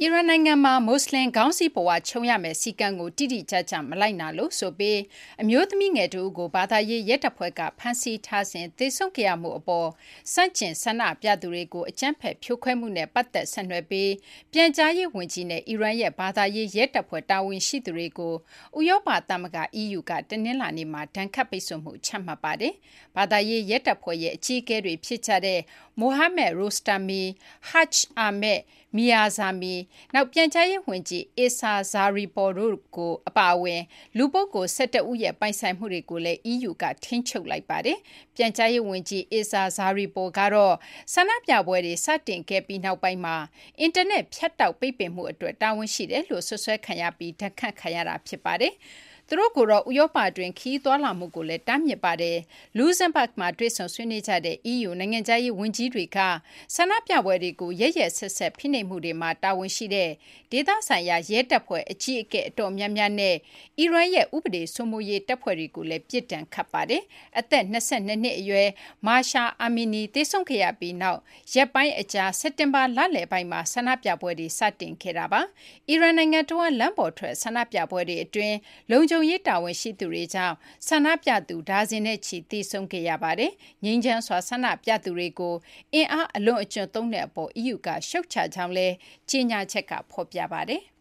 အီရန်နိုင်ငံမှာမွတ်စလင်ခေါင်းစည်းပုဝါခြုံရမယ့်စည်းကမ်းကိုတိတိကျကျမလိုက်နာလို့ဆိုပြီးအမျိုးသမီးငယ်တဦးကိုဘာသာရေးရဲတပ်ဖွဲ့ကဖမ်းဆီးထားစဉ်သေဆုံးခဲ့ရမှုအပေါ်ဆန့်ကျင်ဆန္ဒပြသူတွေကိုအကြမ်းဖက်ဖြိုခွဲမှုနဲ့ပတ်သက်ဆက်နွယ်ပြီးပြန်ကြားရေးဝန်ကြီးနဲ့အီရန်ရဲ့ဘာသာရေးရဲတပ်ဖွဲ့တာဝန်ရှိသူတွေကိုဥရောပသမဂ္ဂ EU ကတနင်္လာနေ့မှာဒဏ်ခတ်ပိတ်ဆို့မှုချမှတ်ပါတယ်။ဘာသာရေးရဲတပ်ဖွဲ့ရဲ့အကြီးအကဲတွေဖြစ်ကြတဲ့ Mohammad Rostami, Haj Ahmed Mirzami နောက် ပြန်ကြားရေးဝန်ကြီး Issa Zaripol တို့အပါအဝင် လူပုဂ္ဂိုလ် ၁၁ ဦးရဲ့ ပိုင်ဆိုင်မှုတွေကိုလည်း EU ကထိန်းချုပ်လိုက်ပါတယ်။ပြန်ကြားရေးဝန်ကြီး Issa Zaripol ကတော့ ဆန္ဒပြပွဲတွေ စတင်ခဲ့ပြီးနောက်ပိုင်းမှာ အင်တာနက် ဖြတ်တောက် ပိတ်ပင်မှုအတွက် တာဝန်ရှိတယ်လို့ စွပ်စွဲခံရပြီး ဒဏ်ခတ်ခံရတာ ဖြစ်ပါတယ်။သူတို့ကိုတော့ ဥရောပတွင်း ခရီးသွားလာမှုကိုလည်း တားမြစ်ပါတယ်။လူဇမ်းဘတ်မှာ တွေ့ဆုံဆွေးနွေးကြတဲ့ EU နိုင်ငံခြားရေးဝန်ကြီးတွေက ဆန္ဒပြပွဲတွေကို ရက်ရက်စက်စက် ဖိနှိပ်မှုတွေမှာ တာဝန်ရှိတဲ့ဒေသဆိုင်ရာရဲတပ်ဖွဲ့အကြီးအကဲအတော်များများနဲ့အီရန်ရဲ့ဥပဒေစိုးမိုးရေးတပ်ဖွဲ့တွေကိုလည်းပြစ်ဒဏ်ခတ်ပါတယ်။အသက်၂၂နှစ်အရွယ် Mahsa Amini သေဆုံးခဲ့ရပြီးနောက်ရက်ပိုင်းအကြာစက်တင်ဘာလလယ်ပိုင်းမှာဆန္ဒပြပွဲတွေစတင်ခဲ့တာပါ။အီရန်နိုင်ငံတဝန်းလမ်းပေါ်ထွက်ဆန္ဒပြပွဲတွေအတွင်းလုံခြုံရေးတာဝန်ရှိသူတွေကြောင့်ဆန္ဒပြသူဒါဇင်နဲ့ချီသေဆုံးခဲ့ရပါတယ်။ငြိမ်းချမ်းစွာဆန္ဒပြသူတွေကိုအင်အားအလွန်အကျွံသုံးတဲ့အပေါ် EU ကရှုတ်ချကြောင်းလည်းကြေညာချက်ကဖော်ပြပါတယ်။